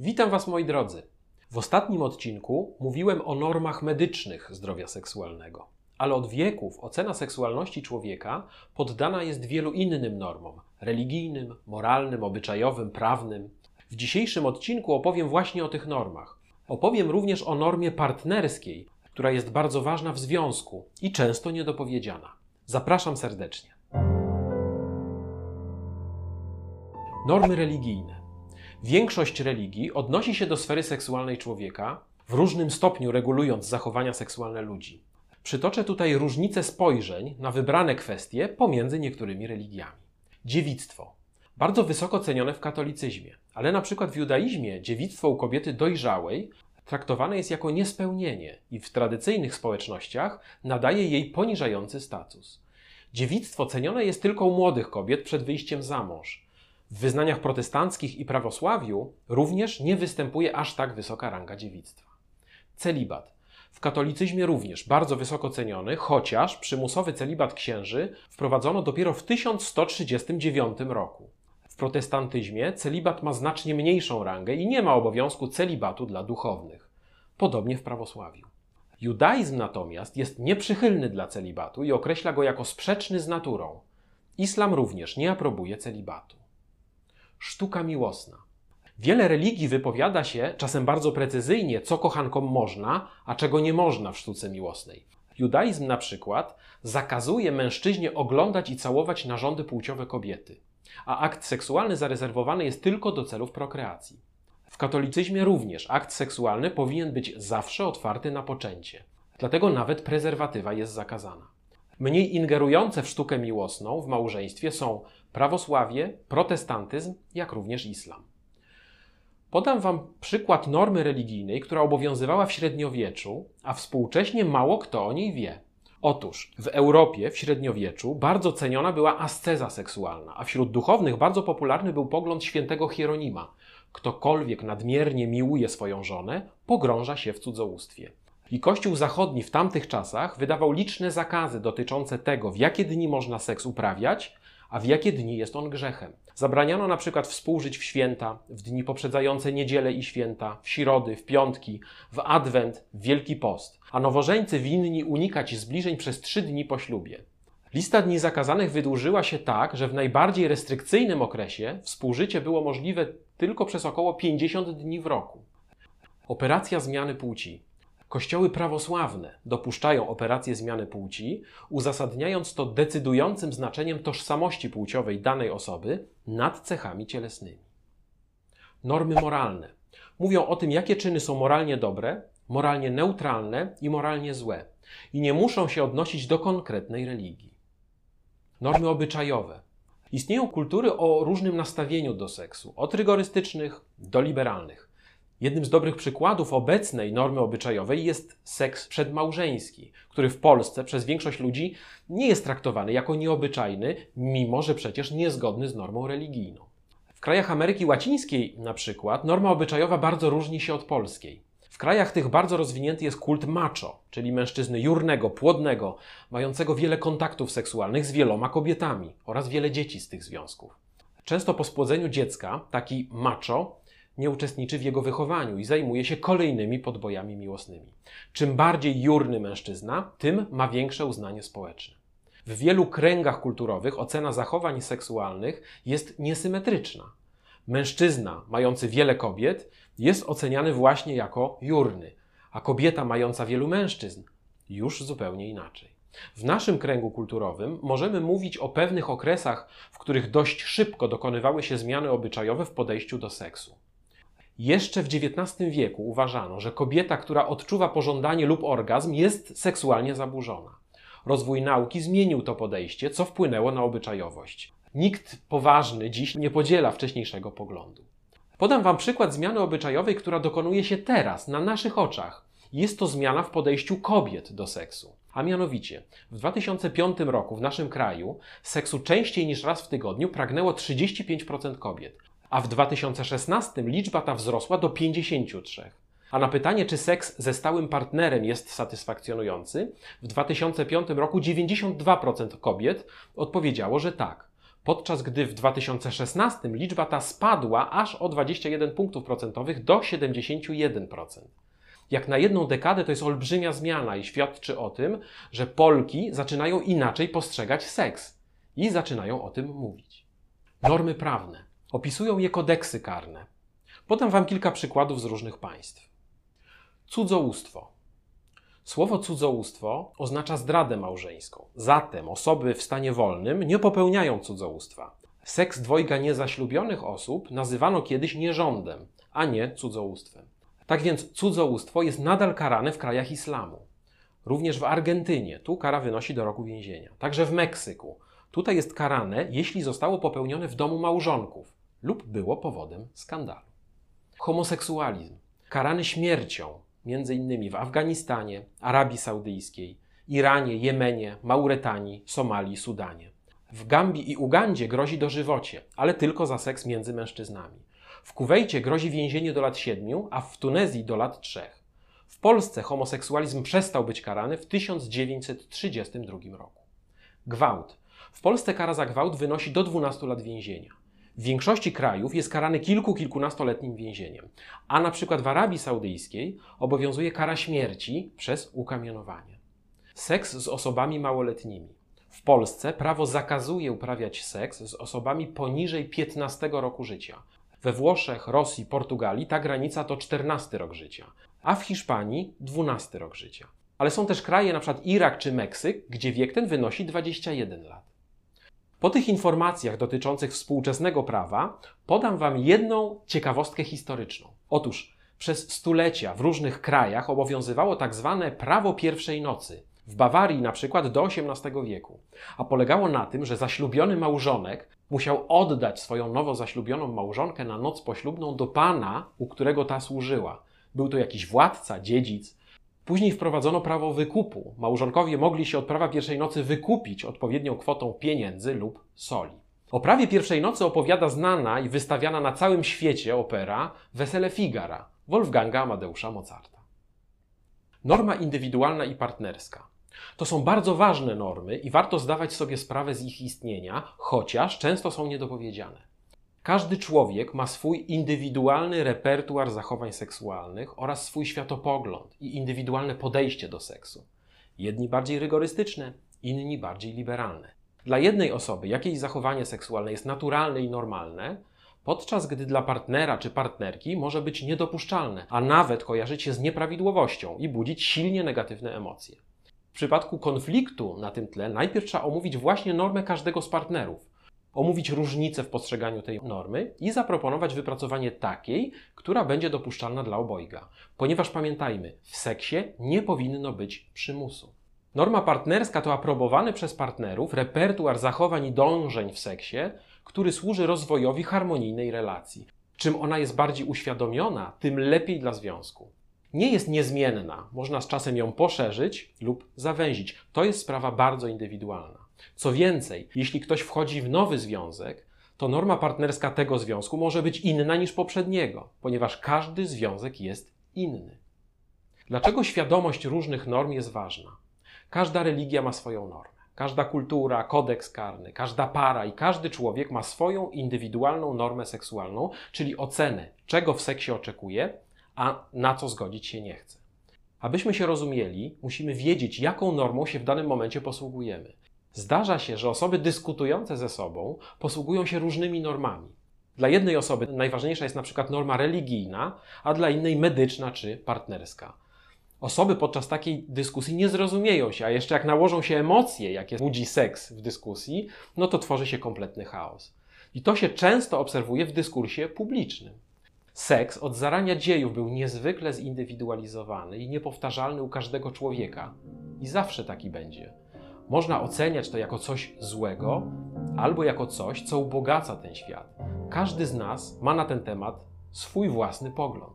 Witam Was moi drodzy. W ostatnim odcinku mówiłem o normach medycznych zdrowia seksualnego, ale od wieków ocena seksualności człowieka poddana jest wielu innym normom religijnym, moralnym, obyczajowym, prawnym. W dzisiejszym odcinku opowiem właśnie o tych normach. Opowiem również o normie partnerskiej, która jest bardzo ważna w związku i często niedopowiedziana. Zapraszam serdecznie. Normy religijne. Większość religii odnosi się do sfery seksualnej człowieka, w różnym stopniu regulując zachowania seksualne ludzi. Przytoczę tutaj różnice spojrzeń na wybrane kwestie pomiędzy niektórymi religiami. Dziewictwo. Bardzo wysoko cenione w katolicyzmie, ale na przykład w judaizmie dziewictwo u kobiety dojrzałej traktowane jest jako niespełnienie i w tradycyjnych społecznościach nadaje jej poniżający status. Dziewictwo cenione jest tylko u młodych kobiet przed wyjściem za mąż. W wyznaniach protestanckich i prawosławiu również nie występuje aż tak wysoka ranga dziewictwa. Celibat. W katolicyzmie również bardzo wysoko ceniony, chociaż przymusowy celibat księży wprowadzono dopiero w 1139 roku. W protestantyzmie celibat ma znacznie mniejszą rangę i nie ma obowiązku celibatu dla duchownych. Podobnie w prawosławiu. Judaizm natomiast jest nieprzychylny dla celibatu i określa go jako sprzeczny z naturą. Islam również nie aprobuje celibatu. Sztuka miłosna. Wiele religii wypowiada się, czasem bardzo precyzyjnie, co kochankom można, a czego nie można w sztuce miłosnej. Judaizm na przykład zakazuje mężczyźnie oglądać i całować narządy płciowe kobiety, a akt seksualny zarezerwowany jest tylko do celów prokreacji. W katolicyzmie również akt seksualny powinien być zawsze otwarty na poczęcie. Dlatego nawet prezerwatywa jest zakazana. Mniej ingerujące w sztukę miłosną w małżeństwie są prawosławie, protestantyzm, jak również islam. Podam Wam przykład normy religijnej, która obowiązywała w średniowieczu, a współcześnie mało kto o niej wie. Otóż w Europie w średniowieczu bardzo ceniona była asceza seksualna, a wśród duchownych bardzo popularny był pogląd świętego Hieronima. Ktokolwiek nadmiernie miłuje swoją żonę, pogrąża się w cudzołóstwie. I Kościół Zachodni w tamtych czasach wydawał liczne zakazy dotyczące tego, w jakie dni można seks uprawiać, a w jakie dni jest on grzechem. Zabraniano na przykład współżyć w święta, w dni poprzedzające niedzielę i święta, w środy, w piątki, w adwent, w Wielki Post, a nowożeńcy winni unikać zbliżeń przez trzy dni po ślubie. Lista dni zakazanych wydłużyła się tak, że w najbardziej restrykcyjnym okresie współżycie było możliwe tylko przez około 50 dni w roku. Operacja zmiany płci. Kościoły prawosławne dopuszczają operację zmiany płci, uzasadniając to decydującym znaczeniem tożsamości płciowej danej osoby nad cechami cielesnymi. Normy moralne mówią o tym, jakie czyny są moralnie dobre, moralnie neutralne i moralnie złe, i nie muszą się odnosić do konkretnej religii. Normy obyczajowe. Istnieją kultury o różnym nastawieniu do seksu, od rygorystycznych do liberalnych. Jednym z dobrych przykładów obecnej normy obyczajowej jest seks przedmałżeński, który w Polsce przez większość ludzi nie jest traktowany jako nieobyczajny, mimo że przecież niezgodny z normą religijną. W krajach Ameryki Łacińskiej na przykład norma obyczajowa bardzo różni się od polskiej. W krajach tych bardzo rozwinięty jest kult macho, czyli mężczyzny jurnego, płodnego, mającego wiele kontaktów seksualnych z wieloma kobietami oraz wiele dzieci z tych związków. Często po spłodzeniu dziecka taki macho nie uczestniczy w jego wychowaniu i zajmuje się kolejnymi podbojami miłosnymi. Czym bardziej jurny mężczyzna, tym ma większe uznanie społeczne. W wielu kręgach kulturowych ocena zachowań seksualnych jest niesymetryczna. Mężczyzna mający wiele kobiet jest oceniany właśnie jako jurny, a kobieta mająca wielu mężczyzn już zupełnie inaczej. W naszym kręgu kulturowym możemy mówić o pewnych okresach, w których dość szybko dokonywały się zmiany obyczajowe w podejściu do seksu. Jeszcze w XIX wieku uważano, że kobieta, która odczuwa pożądanie lub orgazm, jest seksualnie zaburzona. Rozwój nauki zmienił to podejście, co wpłynęło na obyczajowość. Nikt poważny dziś nie podziela wcześniejszego poglądu. Podam Wam przykład zmiany obyczajowej, która dokonuje się teraz, na naszych oczach. Jest to zmiana w podejściu kobiet do seksu. A mianowicie, w 2005 roku w naszym kraju seksu częściej niż raz w tygodniu pragnęło 35% kobiet, a w 2016 liczba ta wzrosła do 53. A na pytanie, czy seks ze stałym partnerem jest satysfakcjonujący, w 2005 roku 92% kobiet odpowiedziało, że tak. podczas gdy w 2016 liczba ta spadła aż o 21 punktów procentowych do 71%. Jak na jedną dekadę to jest olbrzymia zmiana i świadczy o tym, że Polki zaczynają inaczej postrzegać seks i zaczynają o tym mówić. Normy prawne. Opisują je kodeksy karne. Podam Wam kilka przykładów z różnych państw. Cudzołóstwo. Słowo cudzołóstwo oznacza zdradę małżeńską. Zatem osoby w stanie wolnym nie popełniają cudzołóstwa. Seks dwojga niezaślubionych osób nazywano kiedyś nierządem, a nie cudzołóstwem. Tak więc cudzołóstwo jest nadal karane w krajach islamu. Również w Argentynie, tu kara wynosi do roku więzienia. Także w Meksyku. Tutaj jest karane, jeśli zostało popełnione w domu małżonków lub było powodem skandalu. Homoseksualizm. Karany śmiercią, innymi w Afganistanie, Arabii Saudyjskiej, Iranie, Jemenie, Mauretanii, Somalii, Sudanie. W Gambii i Ugandzie grozi dożywocie, ale tylko za seks między mężczyznami. W Kuwejcie grozi więzienie do lat 7, a w Tunezji do lat 3. W Polsce homoseksualizm przestał być karany w 1932 roku. Gwałt. W Polsce kara za gwałt wynosi do 12 lat więzienia. W większości krajów jest karany kilku, kilkunastoletnim więzieniem, a na przykład w Arabii Saudyjskiej obowiązuje kara śmierci przez ukamienowanie. Seks z osobami małoletnimi. W Polsce prawo zakazuje uprawiać seks z osobami poniżej 15 roku życia. We Włoszech, Rosji, Portugalii ta granica to 14 rok życia, a w Hiszpanii 12 rok życia. Ale są też kraje, np. Irak czy Meksyk, gdzie wiek ten wynosi 21 lat. Po tych informacjach dotyczących współczesnego prawa podam Wam jedną ciekawostkę historyczną. Otóż przez stulecia w różnych krajach obowiązywało tak zwane prawo pierwszej nocy. W Bawarii na przykład do XVIII wieku. A polegało na tym, że zaślubiony małżonek musiał oddać swoją nowo zaślubioną małżonkę na noc poślubną do pana, u którego ta służyła. Był to jakiś władca, dziedzic, Później wprowadzono prawo wykupu. Małżonkowie mogli się od prawa pierwszej nocy wykupić odpowiednią kwotą pieniędzy lub soli. O prawie pierwszej nocy opowiada znana i wystawiana na całym świecie opera Wesele Figara Wolfganga Amadeusza Mozarta. Norma indywidualna i partnerska. To są bardzo ważne normy i warto zdawać sobie sprawę z ich istnienia, chociaż często są niedopowiedziane. Każdy człowiek ma swój indywidualny repertuar zachowań seksualnych oraz swój światopogląd i indywidualne podejście do seksu. Jedni bardziej rygorystyczne, inni bardziej liberalne. Dla jednej osoby jakieś zachowanie seksualne jest naturalne i normalne, podczas gdy dla partnera czy partnerki może być niedopuszczalne, a nawet kojarzyć się z nieprawidłowością i budzić silnie negatywne emocje. W przypadku konfliktu na tym tle najpierw trzeba omówić właśnie normę każdego z partnerów omówić różnice w postrzeganiu tej normy i zaproponować wypracowanie takiej, która będzie dopuszczalna dla obojga. Ponieważ pamiętajmy, w seksie nie powinno być przymusu. Norma partnerska to aprobowany przez partnerów repertuar zachowań i dążeń w seksie, który służy rozwojowi harmonijnej relacji. Czym ona jest bardziej uświadomiona, tym lepiej dla związku. Nie jest niezmienna, można z czasem ją poszerzyć lub zawęzić. To jest sprawa bardzo indywidualna. Co więcej, jeśli ktoś wchodzi w nowy związek, to norma partnerska tego związku może być inna niż poprzedniego, ponieważ każdy związek jest inny. Dlaczego świadomość różnych norm jest ważna? Każda religia ma swoją normę. Każda kultura, kodeks karny, każda para i każdy człowiek ma swoją indywidualną normę seksualną, czyli ocenę, czego w seksie oczekuje, a na co zgodzić się nie chce. Abyśmy się rozumieli, musimy wiedzieć, jaką normą się w danym momencie posługujemy. Zdarza się, że osoby dyskutujące ze sobą posługują się różnymi normami. Dla jednej osoby najważniejsza jest na przykład norma religijna, a dla innej medyczna czy partnerska. Osoby podczas takiej dyskusji nie zrozumieją się, a jeszcze jak nałożą się emocje, jakie budzi seks w dyskusji, no to tworzy się kompletny chaos. I to się często obserwuje w dyskursie publicznym. Seks od zarania dziejów był niezwykle zindywidualizowany i niepowtarzalny u każdego człowieka. I zawsze taki będzie. Można oceniać to jako coś złego albo jako coś, co ubogaca ten świat. Każdy z nas ma na ten temat swój własny pogląd.